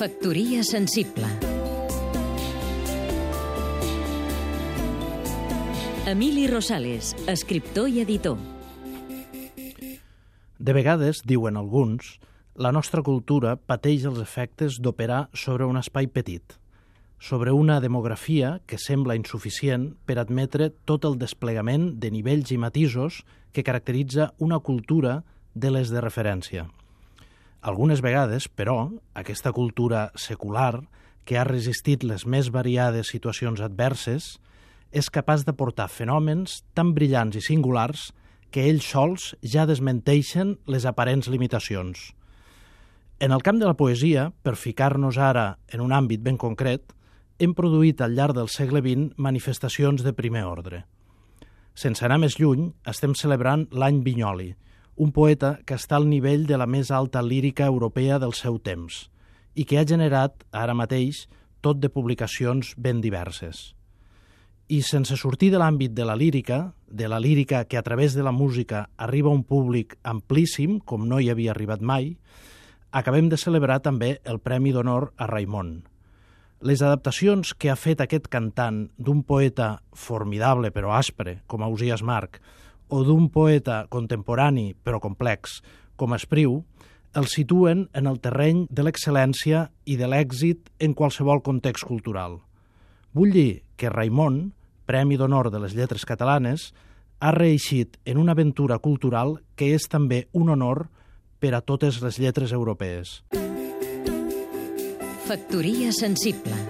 Factoria sensible Emili Rosales, escriptor i editor De vegades, diuen alguns, la nostra cultura pateix els efectes d'operar sobre un espai petit, sobre una demografia que sembla insuficient per admetre tot el desplegament de nivells i matisos que caracteritza una cultura de les de referència. Algunes vegades, però, aquesta cultura secular, que ha resistit les més variades situacions adverses, és capaç de portar fenòmens tan brillants i singulars que ells sols ja desmenteixen les aparents limitacions. En el camp de la poesia, per ficar-nos ara en un àmbit ben concret, hem produït al llarg del segle XX manifestacions de primer ordre. Sense anar més lluny, estem celebrant l'any Vinyoli, un poeta que està al nivell de la més alta lírica europea del seu temps i que ha generat, ara mateix, tot de publicacions ben diverses. I sense sortir de l'àmbit de la lírica, de la lírica que a través de la música arriba a un públic amplíssim, com no hi havia arribat mai, acabem de celebrar també el Premi d'Honor a Raimon. Les adaptacions que ha fet aquest cantant d'un poeta formidable però aspre, com Ausias Marc, o d'un poeta contemporani però complex com Espriu, el situen en el terreny de l'excel·lència i de l'èxit en qualsevol context cultural. Vull dir que Raimon, Premi d'Honor de les Lletres Catalanes, ha reeixit en una aventura cultural que és també un honor per a totes les lletres europees. Factoria sensible